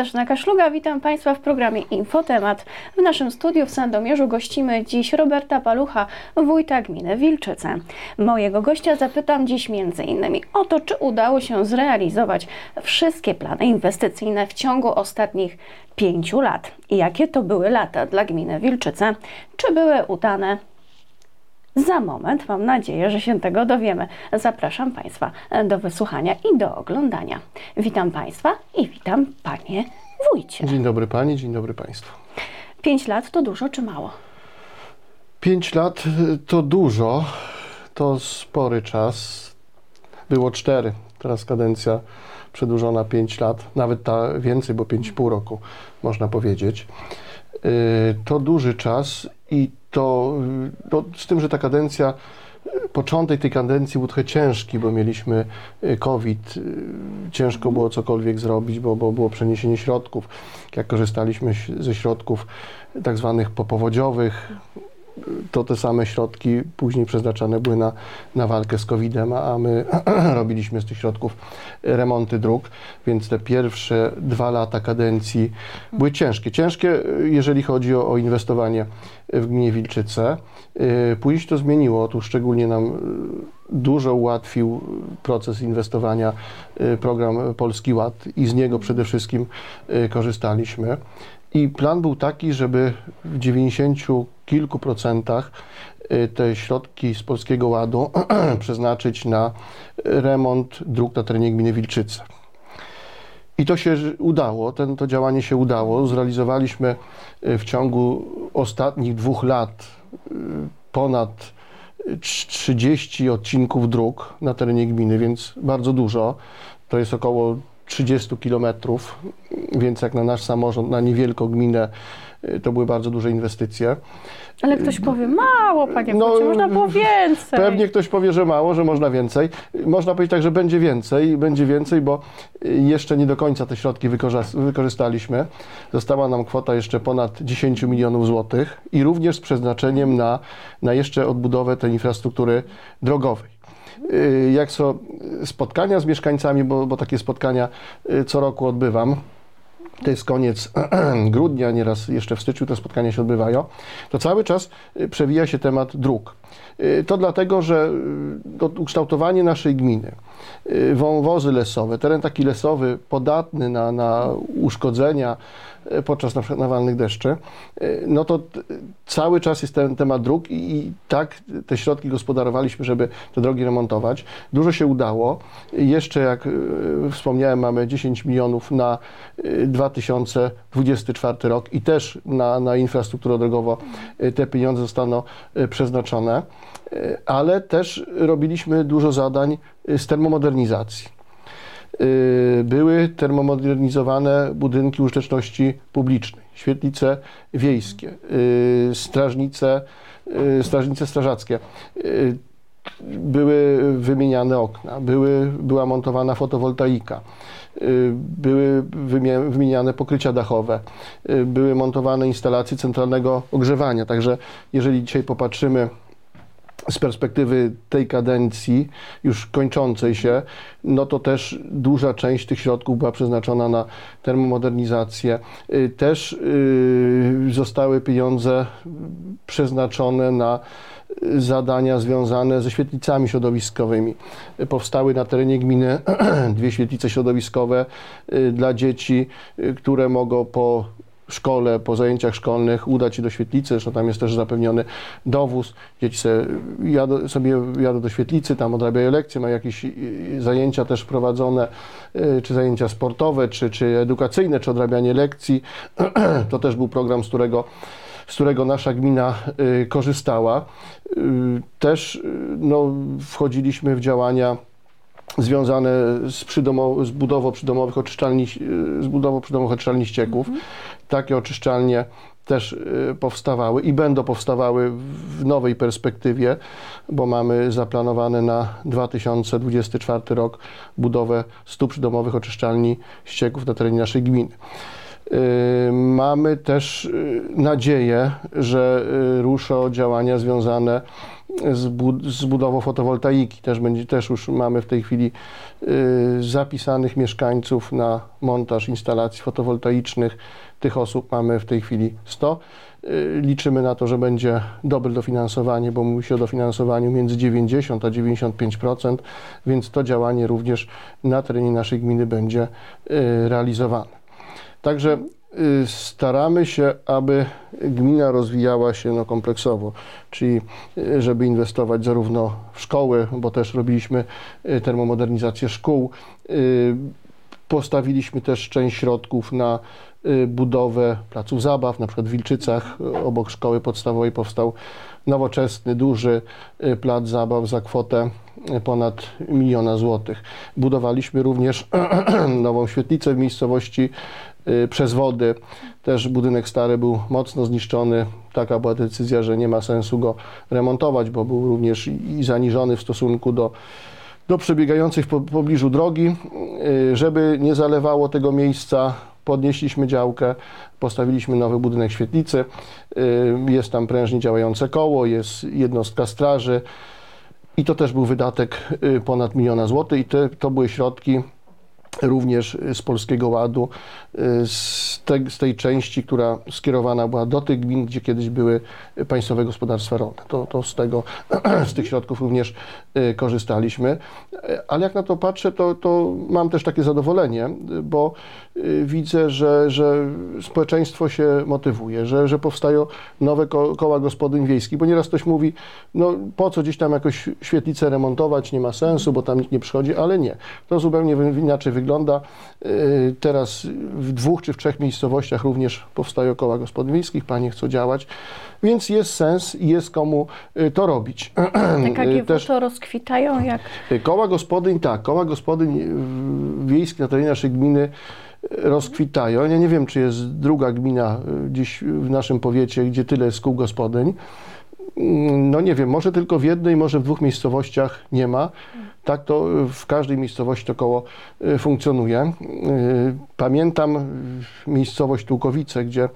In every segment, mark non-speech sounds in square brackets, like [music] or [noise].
Katarzyna Kaszluga, witam Państwa w programie Infotemat. W naszym studiu w Sandomierzu gościmy dziś Roberta Palucha, wójta gminy Wilczyce. Mojego gościa zapytam dziś m.in. o to, czy udało się zrealizować wszystkie plany inwestycyjne w ciągu ostatnich pięciu lat jakie to były lata dla gminy Wilczyce, czy były udane za moment mam nadzieję, że się tego dowiemy. Zapraszam Państwa do wysłuchania i do oglądania. Witam Państwa i witam Panie Wójcie. Dzień dobry Pani, dzień dobry Państwu. Pięć lat to dużo czy mało? Pięć lat to dużo, to spory czas. Było cztery, teraz kadencja przedłużona pięć lat, nawet ta więcej, bo pięć i pół roku można powiedzieć. Yy, to duży czas i to, to z tym, że ta kadencja, początek tej kadencji był trochę ciężki, bo mieliśmy y, COVID, y, ciężko było cokolwiek zrobić, bo, bo było przeniesienie środków. Jak korzystaliśmy ze środków tak zwanych popowodziowych, to te same środki później przeznaczane były na, na walkę z COVID-em, a my [clears throat] robiliśmy z tych środków remonty dróg, więc te pierwsze dwa lata kadencji były ciężkie. Ciężkie, jeżeli chodzi o, o inwestowanie w gminie Wilczyce. Y, później to zmieniło, tu szczególnie nam y, dużo ułatwił proces inwestowania y, program Polski Ład i z niego przede wszystkim korzystaliśmy. I plan był taki, żeby w 90 kilku procentach y, te środki z Polskiego Ładu [clears throat] przeznaczyć na remont dróg na terenie gminy Wilczyce. I to się udało, ten, to działanie się udało. Zrealizowaliśmy y, w ciągu ostatnich dwóch lat y, ponad 30 odcinków dróg na terenie gminy, więc bardzo dużo. To jest około 30 kilometrów, więc jak na nasz samorząd, na niewielką gminę, y, to były bardzo duże inwestycje. Ale ktoś powie mało, panie no, wójcie, można było więcej. Pewnie ktoś powie, że mało, że można więcej. Można powiedzieć tak, że będzie więcej, będzie więcej, bo jeszcze nie do końca te środki wykorzystaliśmy. Została nam kwota jeszcze ponad 10 milionów złotych i również z przeznaczeniem na, na jeszcze odbudowę tej infrastruktury drogowej. Y, jak są spotkania z mieszkańcami, bo, bo takie spotkania y, co roku odbywam, to jest koniec [clears throat] grudnia, nieraz jeszcze w styczniu te spotkania się odbywają, to cały czas y, przewija się temat dróg. To dlatego, że ukształtowanie naszej gminy, wąwozy lesowe, teren taki lesowy, podatny na, na uszkodzenia, podczas na przykład nawalnych deszczy, e, no to cały czas jest ten temat dróg i, i tak te środki gospodarowaliśmy, żeby te drogi remontować. Dużo się udało. Jeszcze, jak e, wspomniałem, mamy 10 milionów na 2024 rok i też na, na infrastrukturę drogową te pieniądze zostaną przeznaczone, ale też robiliśmy dużo zadań z termomodernizacji. Y, były termomodernizowane budynki użyteczności publicznej, świetlice wiejskie, y, strażnice, y, strażnice strażackie. Były wymieniane okna, były, była montowana fotowoltaika, były wymieniane pokrycia dachowe, były montowane instalacje centralnego ogrzewania. Także jeżeli dzisiaj popatrzymy z perspektywy tej kadencji, już kończącej się, no to też duża część tych środków była przeznaczona na termomodernizację. Y, też y, zostały pieniądze przeznaczone na zadania związane ze świetlicami środowiskowymi. Powstały na terenie gminy [clears throat] dwie świetlice środowiskowe y, dla dzieci, które mogą po szkole, po zajęciach szkolnych udać się do świetlicy, zresztą tam jest też zapewniony dowóz. Dzieci sobie jadą, sobie jadą do świetlicy, tam odrabiają lekcje, mają jakieś y, zajęcia też prowadzone, y, czy zajęcia sportowe, czy, czy edukacyjne, czy odrabianie lekcji. [clears throat] To też był program, z którego z którego nasza gmina y, korzystała. Też no, wchodziliśmy w działania związane z, przydomo, z budową przydomowych oczyszczalni, z budową przydomowych oczyszczalni ścieków. Mhm. Takie oczyszczalnie też y, powstawały i będą powstawały w nowej perspektywie, bo mamy zaplanowane na 2024 rok budowę 100 przydomowych oczyszczalni ścieków na terenie naszej gminy. Y, mamy też nadzieję, że ruszą działania związane z, bu- z budową fotowoltaiki. Też, będzie, też już mamy w tej chwili y, zapisanych mieszkańców na montaż instalacji fotowoltaicznych. Tych osób mamy w tej chwili 100. Y, Liczymy na to, że będzie dobre dofinansowanie, bo mówi się o dofinansowaniu między 90 a 95%, więc to działanie również na terenie naszej gminy będzie y, realizowane. Także staramy się, aby gmina rozwijała się no, kompleksowo, czyli y, żeby inwestować zarówno w szkoły, bo też robiliśmy y, termomodernizację szkół, y, postawiliśmy też część środków na y, budowę placów zabaw, na przykład w Wilczycach y, obok szkoły podstawowej powstał nowoczesny, duży y, plac zabaw za kwotę y, ponad miliona złotych. Budowaliśmy również [clears throat] nową świetlicę w miejscowości y, przez wody. Też budynek stary był mocno zniszczony. Taka była decyzja, że nie ma sensu go remontować, bo był również i zaniżony w stosunku do, do przebiegających w po- pobliżu drogi. Y, Żeby nie zalewało tego miejsca, podnieśliśmy działkę, postawiliśmy nowy budynek świetlicy. Y, Jest tam prężnie działające koło, jest jednostka straży. I to też był wydatek y, ponad miliona złotych i te, to były środki również z Polskiego Ładu, y, z, te, z tej części, która skierowana była do tych gmin, gdzie kiedyś były państwowe gospodarstwa rolne. To, to z, tego, [clears throat] z tych środków również y, korzystaliśmy. Y, Ale jak na to patrzę, to, to mam też takie zadowolenie, bo widzę, że, że społeczeństwo się motywuje, że, że powstają nowe ko koła gospodyń wiejskich, bo nieraz ktoś mówi, no po co gdzieś tam jakoś świetlicę remontować, nie ma sensu, bo tam nikt nie przychodzi, ale nie. To zupełnie inaczej wygląda. Y, Teraz w dwóch czy w trzech miejscowościach również powstają koła gospodyń wiejskich, panie chcą działać, więc jest sens i jest komu y, to robić. Te KGW Też- to rozkwitają jak Koła gospodyń, tak, koła gospodyń y, wiejskich na terenie naszej gminy y, rozkwitają. Ja nie wiem, czy jest druga gmina y, gdzieś w naszym powiecie, gdzie tyle jest kół gospodyń. Mm, No nie wiem, może tylko w jednej, może w dwóch miejscowościach nie ma. Tak to y, w każdej miejscowości to koło y, funkcjonuje. Y, Pamiętam miejscowość Tułkowice, gdzie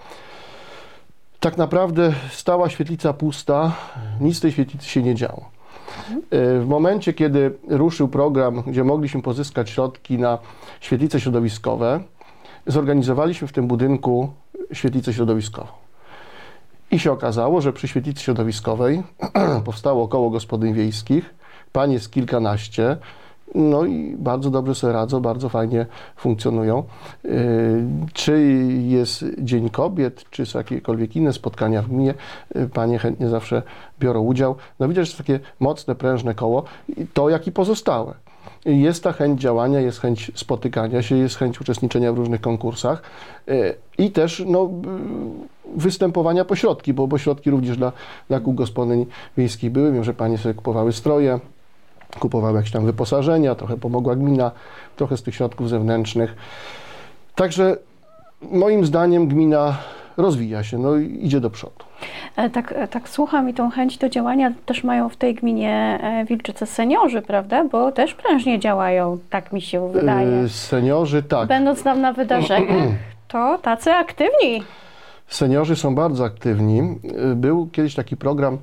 tak naprawdę stała świetlica pusta, nic w tej świetlicy się nie działo. W momencie, kiedy ruszył program, gdzie mogliśmy pozyskać środki na świetlice środowiskowe, zorganizowaliśmy w tym budynku świetlicę środowiskową. I się okazało, że przy świetlicy środowiskowej [clears throat] powstało koło gospodyń wiejskich, pań jest kilkanaście, no i bardzo dobrze sobie radzą, bardzo fajnie funkcjonują. Yy, Czy jest Dzień Kobiet, czy są jakiekolwiek inne spotkania w gminie, yy, panie chętnie zawsze biorą udział. No widać, że jest takie mocne, prężne koło, to jak i pozostałe. Jest ta chęć działania, jest chęć spotykania się, jest chęć uczestniczenia w różnych konkursach yy, i też no, występowania po środki, bo, bo środki również dla, dla kół gospodyń wiejskich były. Wiem, że panie sobie kupowały stroje, kupowały jakieś tam wyposażenia, trochę pomogła gmina, trochę z tych środków zewnętrznych. Także moim zdaniem gmina rozwija się, no i idzie do przodu. E, Tak, e, tak słucham i tą chęć do działania też mają w tej gminie e, Wilczyce seniorzy, prawda? Bo też prężnie działają, tak mi się wydaje. Seniorzy tak. Będąc tam na wydarzeniach, to tacy aktywni. Seniorzy są bardzo aktywni. Yy, Był kiedyś taki program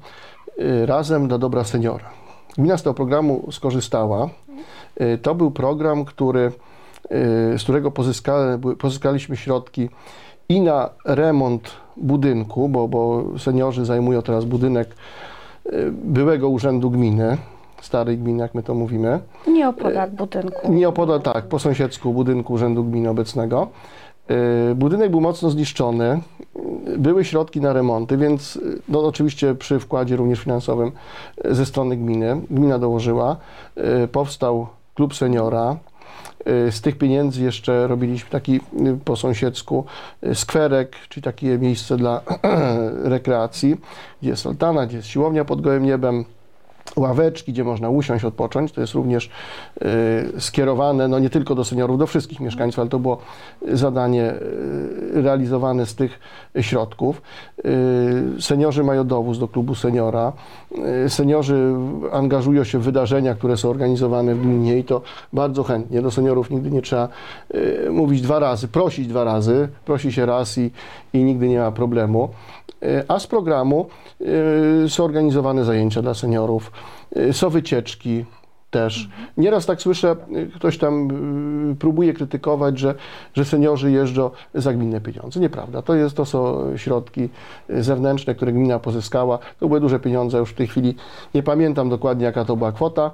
yy, Razem dla dobra seniora. Gmina z tego programu skorzystała. Yy, To był program, który, z którego pozyskali, pozyskaliśmy środki i na remont budynku, bo, bo seniorzy zajmują teraz budynek byłego urzędu gminy, starej gminy, jak my to mówimy. Nie opodal budynku. Nie opodal, tak, po sąsiedzku budynku Urzędu Gminy obecnego. Budynek był mocno zniszczony, były środki na remonty, więc no, oczywiście przy wkładzie również finansowym yy, ze strony gminy, gmina dołożyła, yy, powstał klub seniora. Yy, Z tych pieniędzy jeszcze robiliśmy taki po sąsiedzku skwerek, czyli takie miejsce dla [clears throat] rekreacji, gdzie jest altana, gdzie jest siłownia pod gołym niebem, ławeczki, gdzie można usiąść, odpocząć. To jest również y, skierowane no nie tylko do seniorów, do wszystkich mieszkańców, ale to było zadanie y, realizowane z tych środków. Y, seniorzy mają dowóz do klubu seniora. Seniorzy angażują się w wydarzenia, które są organizowane w gminie i to bardzo chętnie. Do seniorów nigdy nie trzeba mówić dwa razy, prosić dwa razy. Prosi się raz i, i nigdy nie ma problemu. Y, A z programu y, są organizowane zajęcia dla seniorów, y, są wycieczki też. Nieraz tak słyszę, ktoś tam próbuje krytykować, że, że seniorzy jeżdżą za gminne pieniądze. Nieprawda. To, jest, to są środki zewnętrzne, które gmina pozyskała. To były duże pieniądze, już w tej chwili nie pamiętam dokładnie, jaka to była kwota.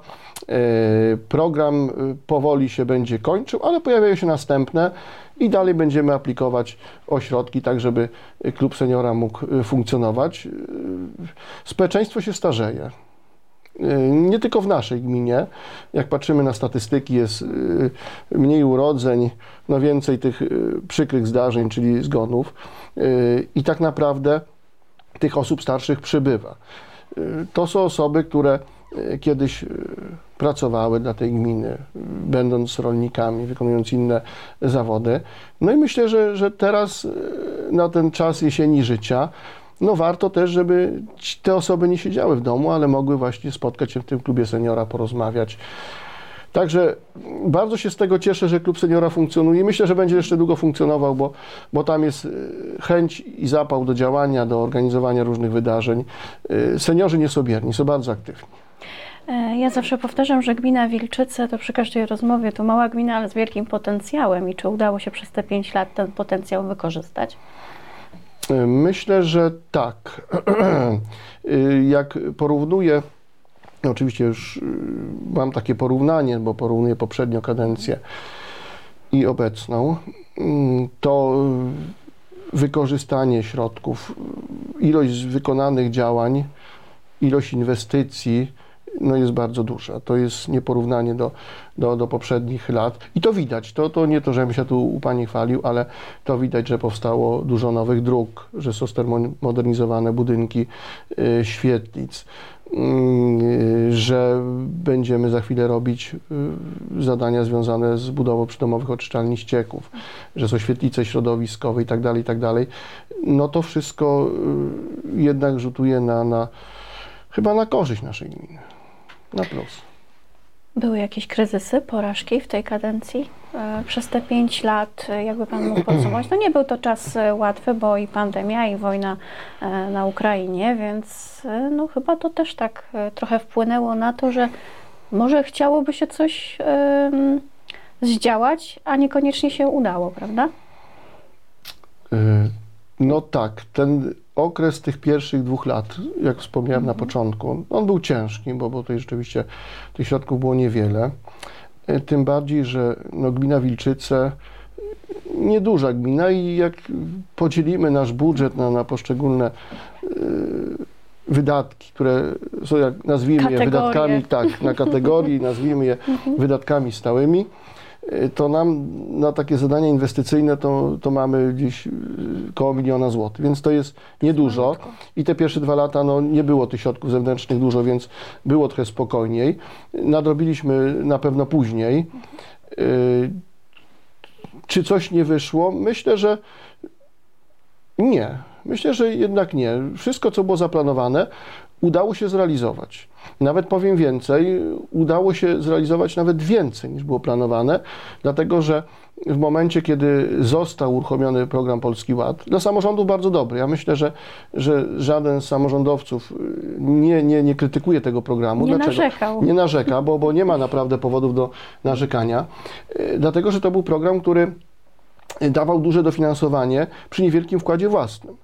Program powoli się będzie kończył, ale pojawiają się następne i dalej będziemy aplikować o środki, tak żeby klub seniora mógł y, funkcjonować. Y, Społeczeństwo się starzeje. Y, Nie tylko w naszej gminie. Jak patrzymy na statystyki, jest mniej urodzeń, no więcej tych przykrych zdarzeń, czyli zgonów. I tak naprawdę tych osób starszych przybywa. To są osoby, które kiedyś pracowały dla tej gminy, będąc rolnikami, wykonując inne zawody. No i myślę, że, że teraz y, na ten czas jesieni życia, no warto też, żeby te osoby nie siedziały w domu, ale mogły właśnie spotkać się w tym klubie seniora, porozmawiać. Także bardzo się z tego cieszę, że klub seniora funkcjonuje. Myślę, że będzie jeszcze długo funkcjonował, bo, bo tam jest y, chęć i zapał do działania, do organizowania różnych wydarzeń. Y, Seniorzy nie są bierni, są bardzo aktywni. E, Ja zawsze powtarzam, że gmina Wilczyce to przy każdej rozmowie to mała gmina, ale z wielkim potencjałem. I czy udało się przez te 5 lat ten potencjał wykorzystać? Y, Myślę, że tak. Y, [clears throat] Jak porównuję, no oczywiście już mam takie porównanie, bo porównuję poprzednią kadencję i obecną, mm, to wykorzystanie środków, ilość wykonanych działań, ilość inwestycji, no jest bardzo duża. To jest nieporównanie do, do, do poprzednich lat. I to widać. To, to nie to, żebym się tu u Pani chwalił, ale to widać, że powstało dużo nowych dróg, że są modernizowane budynki y, świetlic, y, że będziemy za chwilę robić y, zadania związane z budową przydomowych oczyszczalni ścieków, że są świetlice środowiskowe i tak dalej, tak dalej. No to wszystko y, jednak rzutuje na, na chyba na korzyść naszej gminy. Na plus. Były jakieś kryzysy, porażki w tej kadencji? E, Przez te 5 lat, e, jakby Pan mógł [clears throat] podsumować, no nie był to czas e, łatwy, bo i pandemia, i wojna na Ukrainie, więc no chyba to też tak trochę wpłynęło na to, że może chciałoby się coś zdziałać, a niekoniecznie się udało, prawda? No tak, ten okres tych pierwszych dwóch lat, jak wspomniałem na początku, on był ciężki, bo, bo tutaj rzeczywiście tych środków było niewiele. Y, Tym bardziej, że no, gmina Wilczyce nieduża gmina i jak podzielimy nasz budżet na, na poszczególne y, wydatki, które są, jak nazwijmy je Kategorie. wydatkami, tak, na kategorii, nazwijmy je wydatkami stałymi, to nam na takie zadania inwestycyjne to, to mamy gdzieś y, koło miliona złotych, więc to jest niedużo. I te pierwsze dwa lata no, nie było tych środków zewnętrznych dużo, więc było trochę spokojniej. Nadrobiliśmy na pewno później. Y, Czy coś nie wyszło? Myślę, że nie. Myślę, że jednak nie. Wszystko, co było zaplanowane, udało się zrealizować. Nawet powiem więcej, udało się zrealizować nawet więcej niż było planowane, dlatego że w momencie, kiedy został uruchomiony program Polski Ład, dla samorządów bardzo dobry. Ja myślę, że, że żaden z samorządowców y, nie, nie, nie krytykuje tego programu. Nie Dlaczego? narzekał. Nie narzeka, bo, bo nie ma naprawdę powodów do narzekania, y, dlatego że to był program, który dawał duże dofinansowanie przy niewielkim wkładzie własnym.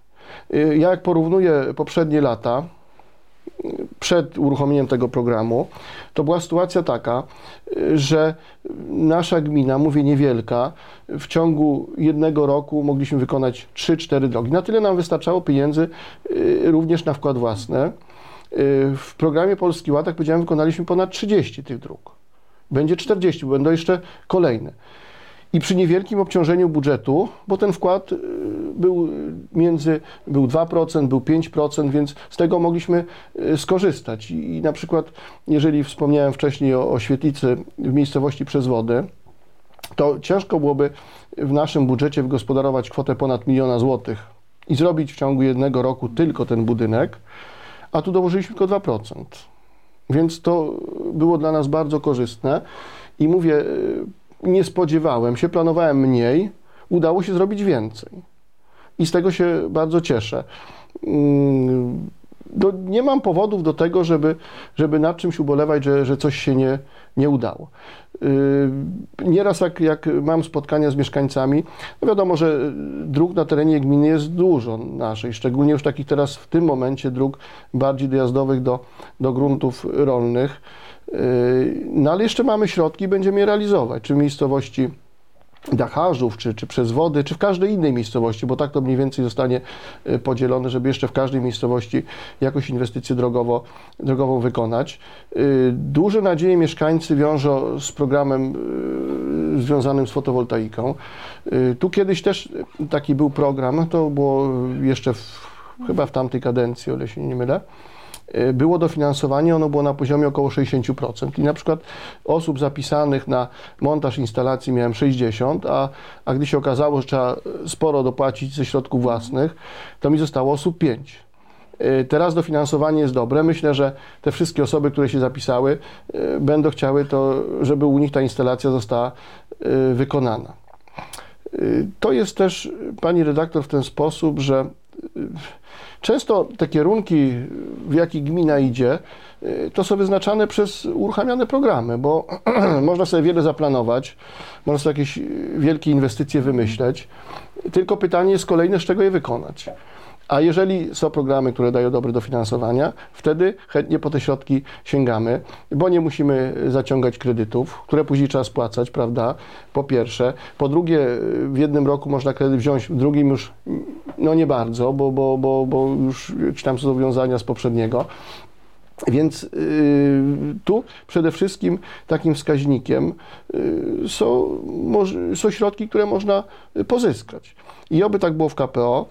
Y, Ja jak porównuję poprzednie lata, y, przed uruchomieniem tego programu, to była sytuacja taka, że nasza gmina, mówię niewielka, w ciągu jednego roku mogliśmy wykonać 3-4 drogi. Na tyle nam wystarczało pieniędzy y, również na wkład własny. Y, W programie Polski Ład, jak powiedziałem, wykonaliśmy ponad 30 tych dróg. Będzie 40, bo będą jeszcze kolejne. I przy niewielkim obciążeniu budżetu, bo ten wkład y, był między, był 2%, był 5%, więc z tego mogliśmy y, skorzystać. I, na przykład, jeżeli wspomniałem wcześniej o, o świetlicy w miejscowości przez wodę, to ciężko byłoby w naszym budżecie wygospodarować kwotę ponad miliona złotych i zrobić w ciągu jednego roku tylko ten budynek, a tu dołożyliśmy tylko 2%. Więc to było dla nas bardzo korzystne i mówię, y, nie spodziewałem się, planowałem mniej, udało się zrobić więcej. I z tego się bardzo cieszę. Mm, do, nie mam powodów do tego, żeby, żeby nad czymś ubolewać, że, że coś się nie, nie udało. Yy, nieraz jak, jak mam spotkania z mieszkańcami, no wiadomo, że dróg na terenie gminy jest dużo naszej, szczególnie już takich teraz w tym momencie dróg bardziej dojazdowych do, do gruntów rolnych. Yy, no ale jeszcze mamy środki, będziemy je realizować, czy w miejscowości Dacharzów, czy, czy przez wody, czy w każdej innej miejscowości, bo tak to mniej więcej zostanie y, podzielone, żeby jeszcze w każdej miejscowości jakąś inwestycję drogowo, drogową wykonać. Y, duże nadzieje mieszkańcy wiążą z programem związanym z fotowoltaiką. Tu kiedyś też taki był program, to było jeszcze w, chyba w tamtej kadencji, o ile się nie mylę było dofinansowanie, ono było na poziomie około 60%. I na przykład osób zapisanych na montaż instalacji miałem 60, a, a gdy się okazało, że trzeba sporo dopłacić ze środków własnych, to mi zostało osób 5. Y, teraz dofinansowanie jest dobre. Myślę, że te wszystkie osoby, które się zapisały, y, będą chciały to, żeby u nich ta instalacja została wykonana. To jest też, pani redaktor, w ten sposób, że Często te kierunki, w jakich gmina idzie, to są wyznaczane przez uruchamiane programy, bo [clears throat] można sobie wiele zaplanować, można sobie jakieś wielkie inwestycje wymyśleć, tylko pytanie jest kolejne, z czego je wykonać. A jeżeli są programy, które dają dobre dofinansowania, wtedy chętnie po te środki sięgamy, bo nie musimy zaciągać kredytów, które później trzeba spłacać, prawda? Po pierwsze. Po drugie, w jednym roku można kredyt wziąć, w drugim już no nie bardzo, bo, bo, bo, bo już jakieś tam są zobowiązania z poprzedniego. Więc y, tu przede wszystkim takim wskaźnikiem y, są, są środki, które można pozyskać. I oby tak było w KPO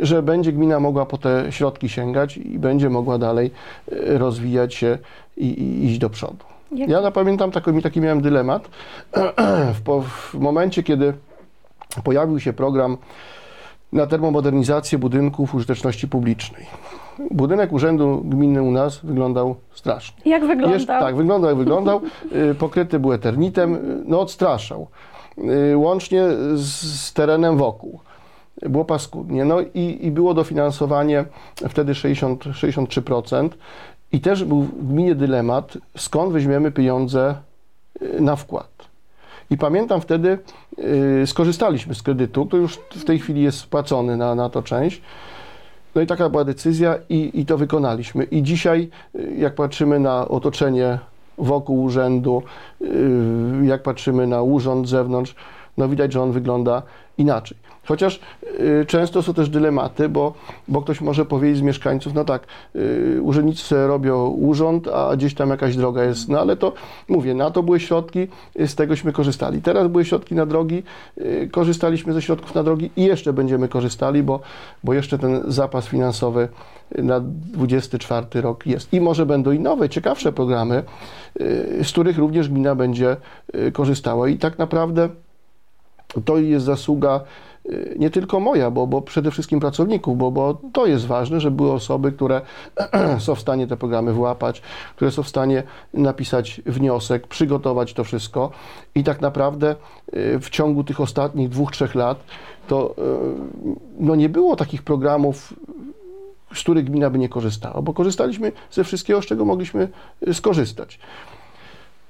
że będzie gmina mogła po te środki sięgać i będzie mogła dalej e, rozwijać się i, i iść do przodu. Jak? Ja pamiętam taki, taki miałem dylemat [clears throat] w, w momencie, kiedy pojawił się program na termomodernizację budynków użyteczności publicznej. Budynek urzędu gminy u nas wyglądał strasznie. Jak wyglądał? Jeszcze, tak, wyglądał jak wyglądał. E, [laughs] pokryty był eternitem, no odstraszał. E, łącznie z, terenem wokół było paskudnie. No i, i było dofinansowanie wtedy 60, 63%. I też był w gminie dylemat, skąd weźmiemy pieniądze y, na wkład. I pamiętam wtedy, skorzystaliśmy z kredytu, który już w tej chwili jest spłacony na, na to część. No i taka była decyzja i, i to wykonaliśmy. I dzisiaj, y, jak patrzymy na otoczenie wokół urzędu, yy, jak patrzymy na urząd z zewnątrz, no widać, że on wygląda inaczej. Chociaż y, często są też dylematy, bo, bo ktoś może powiedzieć z mieszkańców, no tak, y, urzędnicy robią urząd, a gdzieś tam jakaś droga jest, no ale to mówię, na to były środki, y, z tegośmy korzystali. Teraz były środki na drogi, y, korzystaliśmy ze środków na drogi i jeszcze będziemy korzystali, bo, bo jeszcze ten zapas finansowy na 24 rok jest. I może będą i nowe, ciekawsze programy, y, z których również gmina będzie y, korzystała. I tak naprawdę to jest zasługa y, nie tylko moja, bo, bo przede wszystkim pracowników, bo, bo to jest ważne, żeby były osoby, które [clears throat] są w stanie te programy włapać, które są w stanie napisać wniosek, przygotować to wszystko i tak naprawdę y, w ciągu tych ostatnich dwóch, trzech lat to y, no nie było takich programów, z których gmina by nie korzystała, bo korzystaliśmy ze wszystkiego, z czego mogliśmy skorzystać.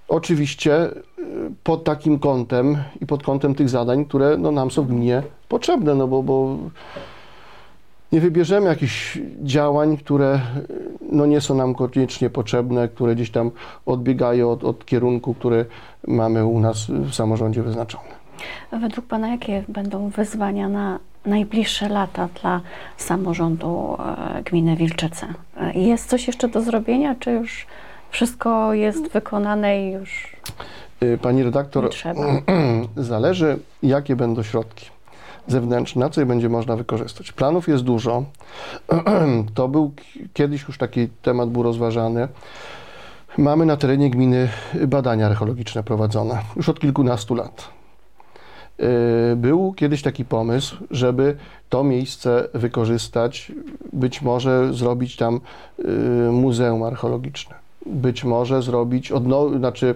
Oczywiście y, pod takim kątem i pod kątem tych zadań, które no, nam są gminie potrzebne, no bo, bo nie wybierzemy jakichś działań, które no, nie są nam koniecznie potrzebne, które gdzieś tam odbiegają od, od kierunku, który mamy u nas w samorządzie wyznaczony. Według Pana jakie będą wyzwania na najbliższe lata dla samorządu e, gminy Wilczyce? E, jest coś jeszcze do zrobienia, czy już wszystko jest wykonane i już. Y, Pani redaktor, [clears throat] zależy jakie będą środki zewnętrzne, na co je będzie można wykorzystać. Planów jest dużo. [clears throat] To był kiedyś już taki temat był rozważany. Mamy na terenie gminy badania archeologiczne prowadzone już od kilkunastu lat. Yy, Był kiedyś taki pomysł, żeby to miejsce wykorzystać, być może zrobić tam yy, muzeum archeologiczne, być może zrobić, odno- znaczy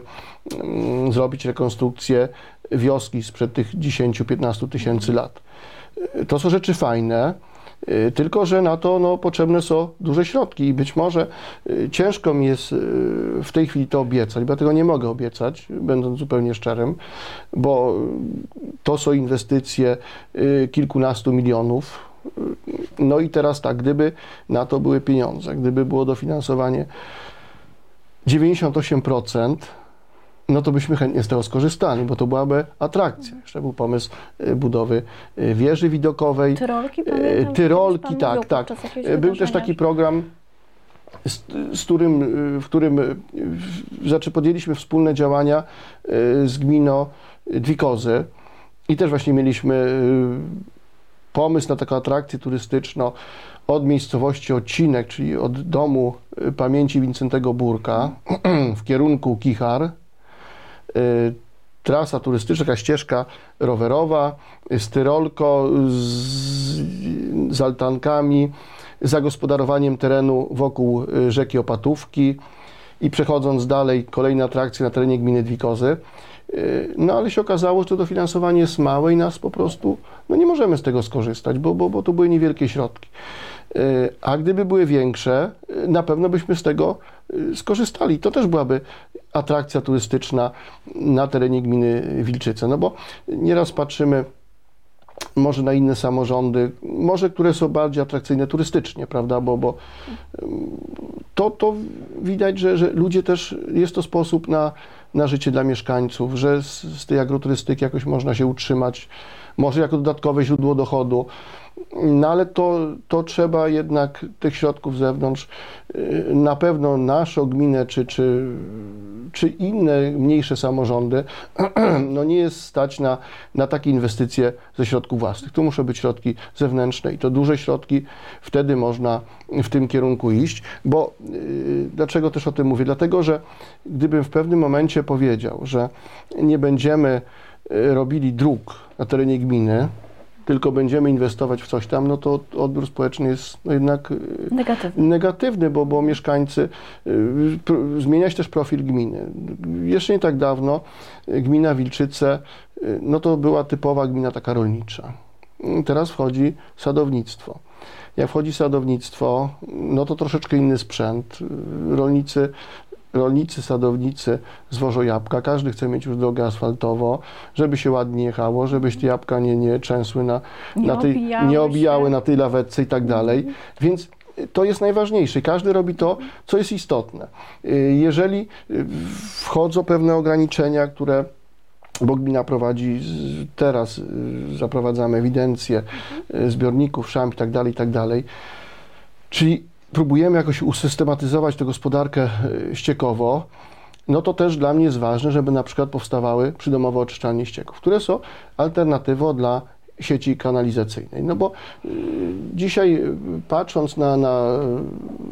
mm, zrobić rekonstrukcję wioski sprzed tych 10-15 tysięcy lat. To są rzeczy fajne, yy, tylko że na to no, potrzebne są duże środki i być może yy, ciężko mi jest yy, w tej chwili to obiecać, bo ja tego nie mogę obiecać, będąc zupełnie szczerym, bo to są inwestycje kilkunastu milionów. No i teraz tak, gdyby na to były pieniądze, gdyby było dofinansowanie 98%, no to byśmy chętnie z tego skorzystali, bo to byłaby atrakcja. Jeszcze był pomysł yy, budowy yy, wieży widokowej. Tyrolki, E, pamiętam, Tyrolki, tak, tak. Był też taki program, z, z którym, y, w którym y, znaczy podjęliśmy wspólne działania y, z gminą Dwikozy i też właśnie mieliśmy y, pomysł na taką atrakcję turystyczną od miejscowości Odcinek, czyli od domu y, pamięci Wincentego Burka [clears throat] w kierunku Kichar. Y, Trasa turystyczna, ścieżka rowerowa z tyrolko, z, z altankami, zagospodarowaniem terenu wokół y, rzeki Opatówki i przechodząc dalej, kolejne atrakcje na terenie gminy Dwikozy. Y, No ale się okazało, że to dofinansowanie jest małe i nas po prostu, no nie możemy z tego skorzystać, bo, bo, bo to były niewielkie środki. Y, A gdyby były większe, y, na pewno byśmy z tego skorzystali. To też byłaby atrakcja turystyczna na terenie gminy Wilczyce. No bo nieraz patrzymy może na inne samorządy, może które są bardziej atrakcyjne turystycznie, prawda, bo, bo to, to widać, że, że ludzie też, jest to sposób na, na życie dla mieszkańców, że z, z tej agroturystyki jakoś można się utrzymać, może jako dodatkowe źródło dochodu. No ale to, to trzeba jednak tych środków z zewnątrz. Yy, Na pewno naszą gminę czy, czy, czy inne mniejsze samorządy [clears throat] no nie jest stać na, na takie inwestycje ze środków własnych. Tu muszą być środki zewnętrzne i to duże środki. Wtedy można w tym kierunku iść. Bo yy, dlaczego też o tym mówię? Dlatego, że gdybym w pewnym momencie powiedział, że nie będziemy yy, robili dróg na terenie gminy, tylko będziemy inwestować w coś tam, no to odbiór społeczny jest no jednak y, Negatywny. negatywny, bo, bo mieszkańcy, y, zmienia się też profil gminy. Jeszcze nie tak dawno y, gmina Wilczyce, no to była typowa gmina taka rolnicza. Y, Teraz wchodzi sadownictwo. Jak wchodzi sadownictwo, no to troszeczkę inny sprzęt. Rolnicy rolnicy, sadownicy zwożą jabłka, każdy chce mieć już drogę asfaltową, żeby się ładnie jechało, żeby się te jabłka nie, nie trzęsły na, Nie na tej, obijały nie się. obijały na tej lawetce i tak dalej. Więc to jest najważniejsze. Każdy robi to, co jest istotne. Y, Jeżeli y, wchodzą pewne ograniczenia, które bo gmina prowadzi teraz, y, zaprowadzamy ewidencję y, zbiorników, szamp i tak dalej, i tak dalej. Czyli próbujemy jakoś usystematyzować tę gospodarkę y, ściekową, no to też dla mnie jest ważne, żeby na przykład powstawały przydomowe oczyszczalnie ścieków, które są alternatywą dla sieci kanalizacyjnej. No bo y, dzisiaj y, patrząc na, na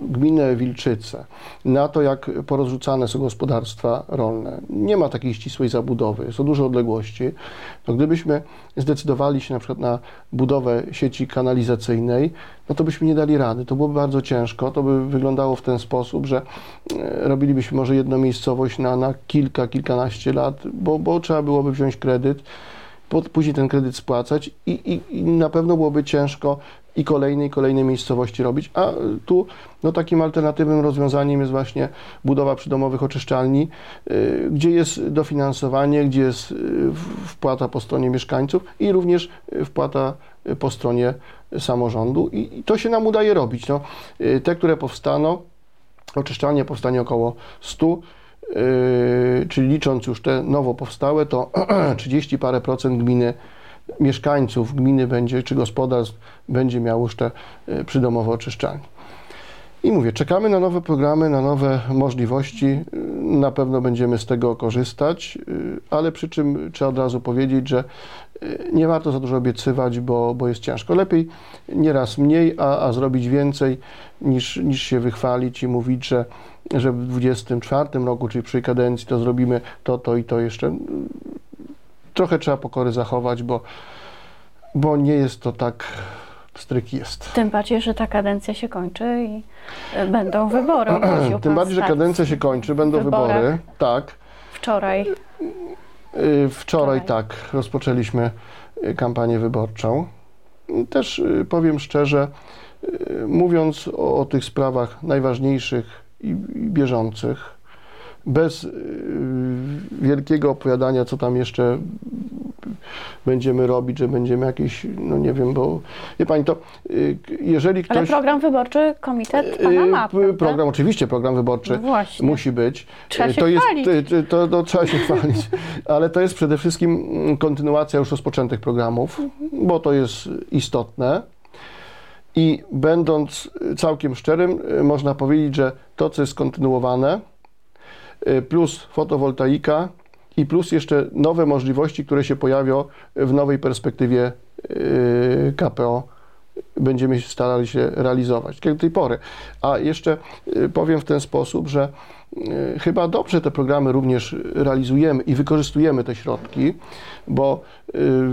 y, gminę Wilczyce, na to jak porozrzucane są gospodarstwa rolne, nie ma takiej ścisłej zabudowy, są duże odległości, to gdybyśmy zdecydowali się na przykład na budowę sieci kanalizacyjnej, no to byśmy nie dali rady. To byłoby bardzo ciężko. To by wyglądało w ten sposób, że robilibyśmy może jedną miejscowość na, na kilka, kilkanaście lat, bo, bo trzeba byłoby wziąć kredyt, później ten kredyt spłacać i, i, i na pewno byłoby ciężko i kolejne, i miejscowości robić. A tu no, takim alternatywnym rozwiązaniem jest właśnie budowa przydomowych oczyszczalni, y, gdzie jest dofinansowanie, gdzie jest y, wpłata po stronie mieszkańców i również y, wpłata po stronie samorządu i, i to się nam udaje robić. No, te, które powstaną, oczyszczalnie powstanie około 100, yy, czyli licząc już te nowo powstałe, to [clears throat] 30 parę procent gminy, mieszkańców gminy będzie, czy gospodarstw będzie miało już te yy, przydomowe oczyszczalnie. I mówię, czekamy na nowe programy, na nowe możliwości. Na pewno będziemy z tego korzystać, ale przy czym trzeba od razu powiedzieć, że nie warto za dużo obiecywać, bo, bo jest ciężko. Lepiej nieraz mniej, a, a zrobić więcej niż, niż się wychwalić i mówić, że, że w 24 roku, czyli przy kadencji, to zrobimy to, to i to jeszcze. Trochę trzeba pokory zachować, bo, bo nie jest to tak stryk jest. Tym bardziej, że ta kadencja się kończy i e, będą wybory. [clears throat] Tym bardziej, że kadencja się kończy, będą wyborach. wybory. Tak. Wczoraj. Y, Wczoraj Wczoraj. tak, rozpoczęliśmy y, kampanię wyborczą. Też y, powiem szczerze, y, mówiąc o, o tych sprawach najważniejszych i, i bieżących, bez y, wielkiego opowiadania, co tam jeszcze będziemy robić, że będziemy jakieś, no nie wiem, bo wie pani, to y, jeżeli Ale ktoś... program wyborczy komitet pana y, ma, p- prawda? program, oczywiście program wyborczy No musi być. Trzeba Y, się to jest, chwalić. y, y, To, to trzeba się [laughs] chwalić, ale to jest przede wszystkim mm, kontynuacja już rozpoczętych programów, bo to jest istotne. I będąc całkiem szczerym, y, można powiedzieć, że to, co jest kontynuowane, y, plus fotowoltaika i plus jeszcze nowe możliwości, które się pojawią w nowej perspektywie y, KPO, będziemy starali się realizować, jak do tej pory. A jeszcze y, powiem w ten sposób, że y, chyba dobrze te programy również realizujemy i wykorzystujemy te środki, bo y,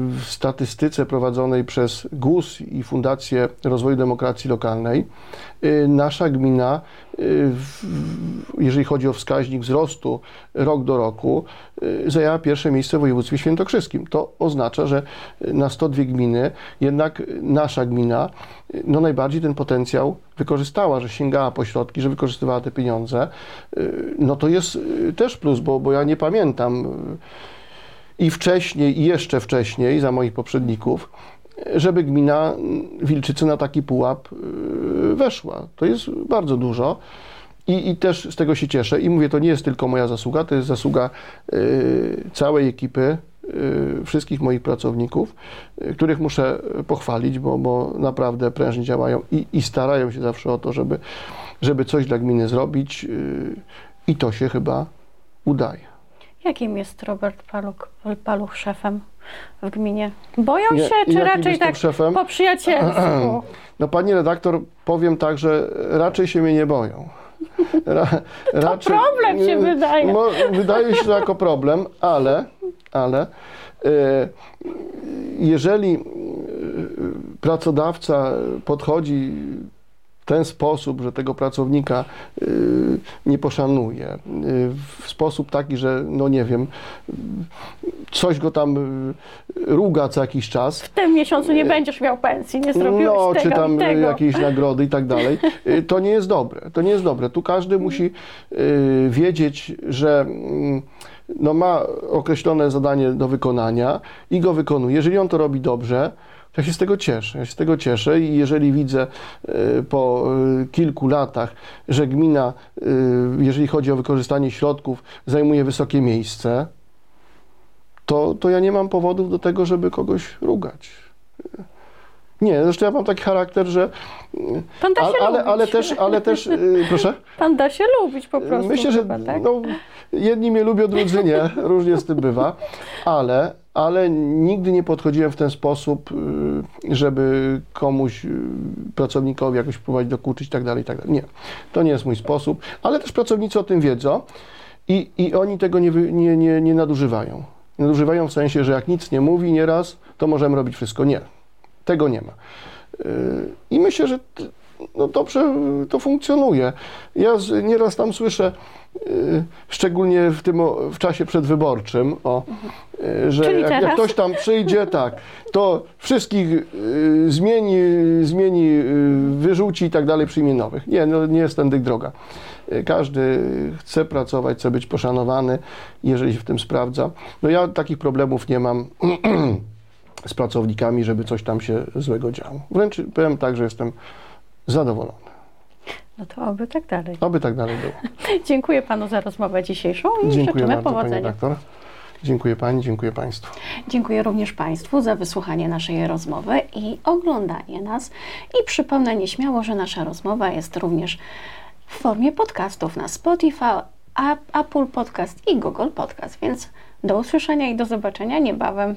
w statystyce prowadzonej przez GUS i Fundację Rozwoju Demokracji Lokalnej y, nasza gmina, y, jeżeli chodzi o wskaźnik wzrostu rok do roku, zajęła pierwsze miejsce w województwie świętokrzyskim. To oznacza, że na 102 gminy jednak nasza gmina no najbardziej ten potencjał wykorzystała, że sięgała po środki, że wykorzystywała te pieniądze. No to jest też plus, bo, bo ja nie pamiętam i wcześniej, i jeszcze wcześniej, za moich poprzedników, żeby gmina Wilczycy na taki pułap y, weszła. To jest bardzo dużo. I, I też z tego się cieszę. I mówię, to nie jest tylko moja zasługa, to jest zasługa y, całej ekipy, y, wszystkich moich pracowników, y, których muszę pochwalić, bo, bo naprawdę prężnie działają i, i starają się zawsze o to, żeby, żeby coś dla gminy zrobić. y, I to się chyba udaje. Jakim jest Robert Paluch, Paluch szefem w gminie? Boją Nie, się, czy raczej tak szefem? po przyjacielsku? [clears throat] No pani redaktor, powiem tak, że raczej się mnie nie boją. Ra, [laughs] to problem się wydaje. Mo, wydaje się to jako problem, ale, ale e, jeżeli e, pracodawca podchodzi ten sposób, że tego pracownika y, nie poszanuje, y, w sposób taki, że no nie wiem, coś go tam y, ruga co jakiś czas, W tym miesiącu nie będziesz miał pensji, nie zrobiłeś no, tego czy tam tego. jakieś nagrody i tak dalej. To nie jest dobre. To nie jest dobre. Tu każdy musi y, wiedzieć, że mm, no, ma określone zadanie do wykonania i go wykonuje. Jeżeli on to robi dobrze, ja się z tego cieszę. Ja się z tego cieszę i jeżeli widzę y, po y, kilku latach, że gmina, y, jeżeli chodzi o wykorzystanie środków, zajmuje wysokie miejsce, to, to ja nie mam powodów do tego, żeby kogoś rugać. Nie, zresztą ja mam taki charakter, że. Pan da się ale, ale, lubić. ale też, ale też, yy, proszę. Pan da się lubić po prostu Myślę, że chyba, tak? no, jedni mnie lubią, drudzy nie, różnie z tym bywa, ale, ale nigdy nie podchodziłem w ten sposób, yy, żeby komuś, yy, pracownikowi jakoś próbować dokuczyć i tak dalej, i tak. Nie, to nie jest mój sposób, ale też pracownicy o tym wiedzą i, i oni tego nie, nie, nie, nie nadużywają. Nadużywają w sensie, że jak nic nie mówi nieraz, to możemy robić wszystko. Nie, tego nie ma. Yy, I myślę, że no dobrze to funkcjonuje. Ja nieraz tam słyszę, y, szczególnie w tym w czasie przedwyborczym, o, y, że jak, jak ktoś tam przyjdzie, tak, to wszystkich y, zmieni, zmieni, wyrzuci i tak dalej, przyjmie nowych. Nie, no, nie jest tędy droga. Każdy chce pracować, chce być poszanowany, jeżeli się w tym sprawdza. No ja takich problemów nie mam [clears throat] z pracownikami, żeby coś tam się złego działo. Wręcz powiem tak, że jestem zadowolony. No to oby tak dalej. Oby tak dalej było. [laughs] Dziękuję panu za rozmowę dzisiejszą i Dziękuję życzymy bardzo, pani powodzenia. Dziękuję Pani, dziękuję Państwu. Dziękuję również Państwu za wysłuchanie naszej rozmowy i oglądanie nas. I przypomnę nieśmiało, że nasza rozmowa jest również w formie podcastów na Spotify, Apple Podcast i Google Podcast, więc do usłyszenia i do zobaczenia niebawem.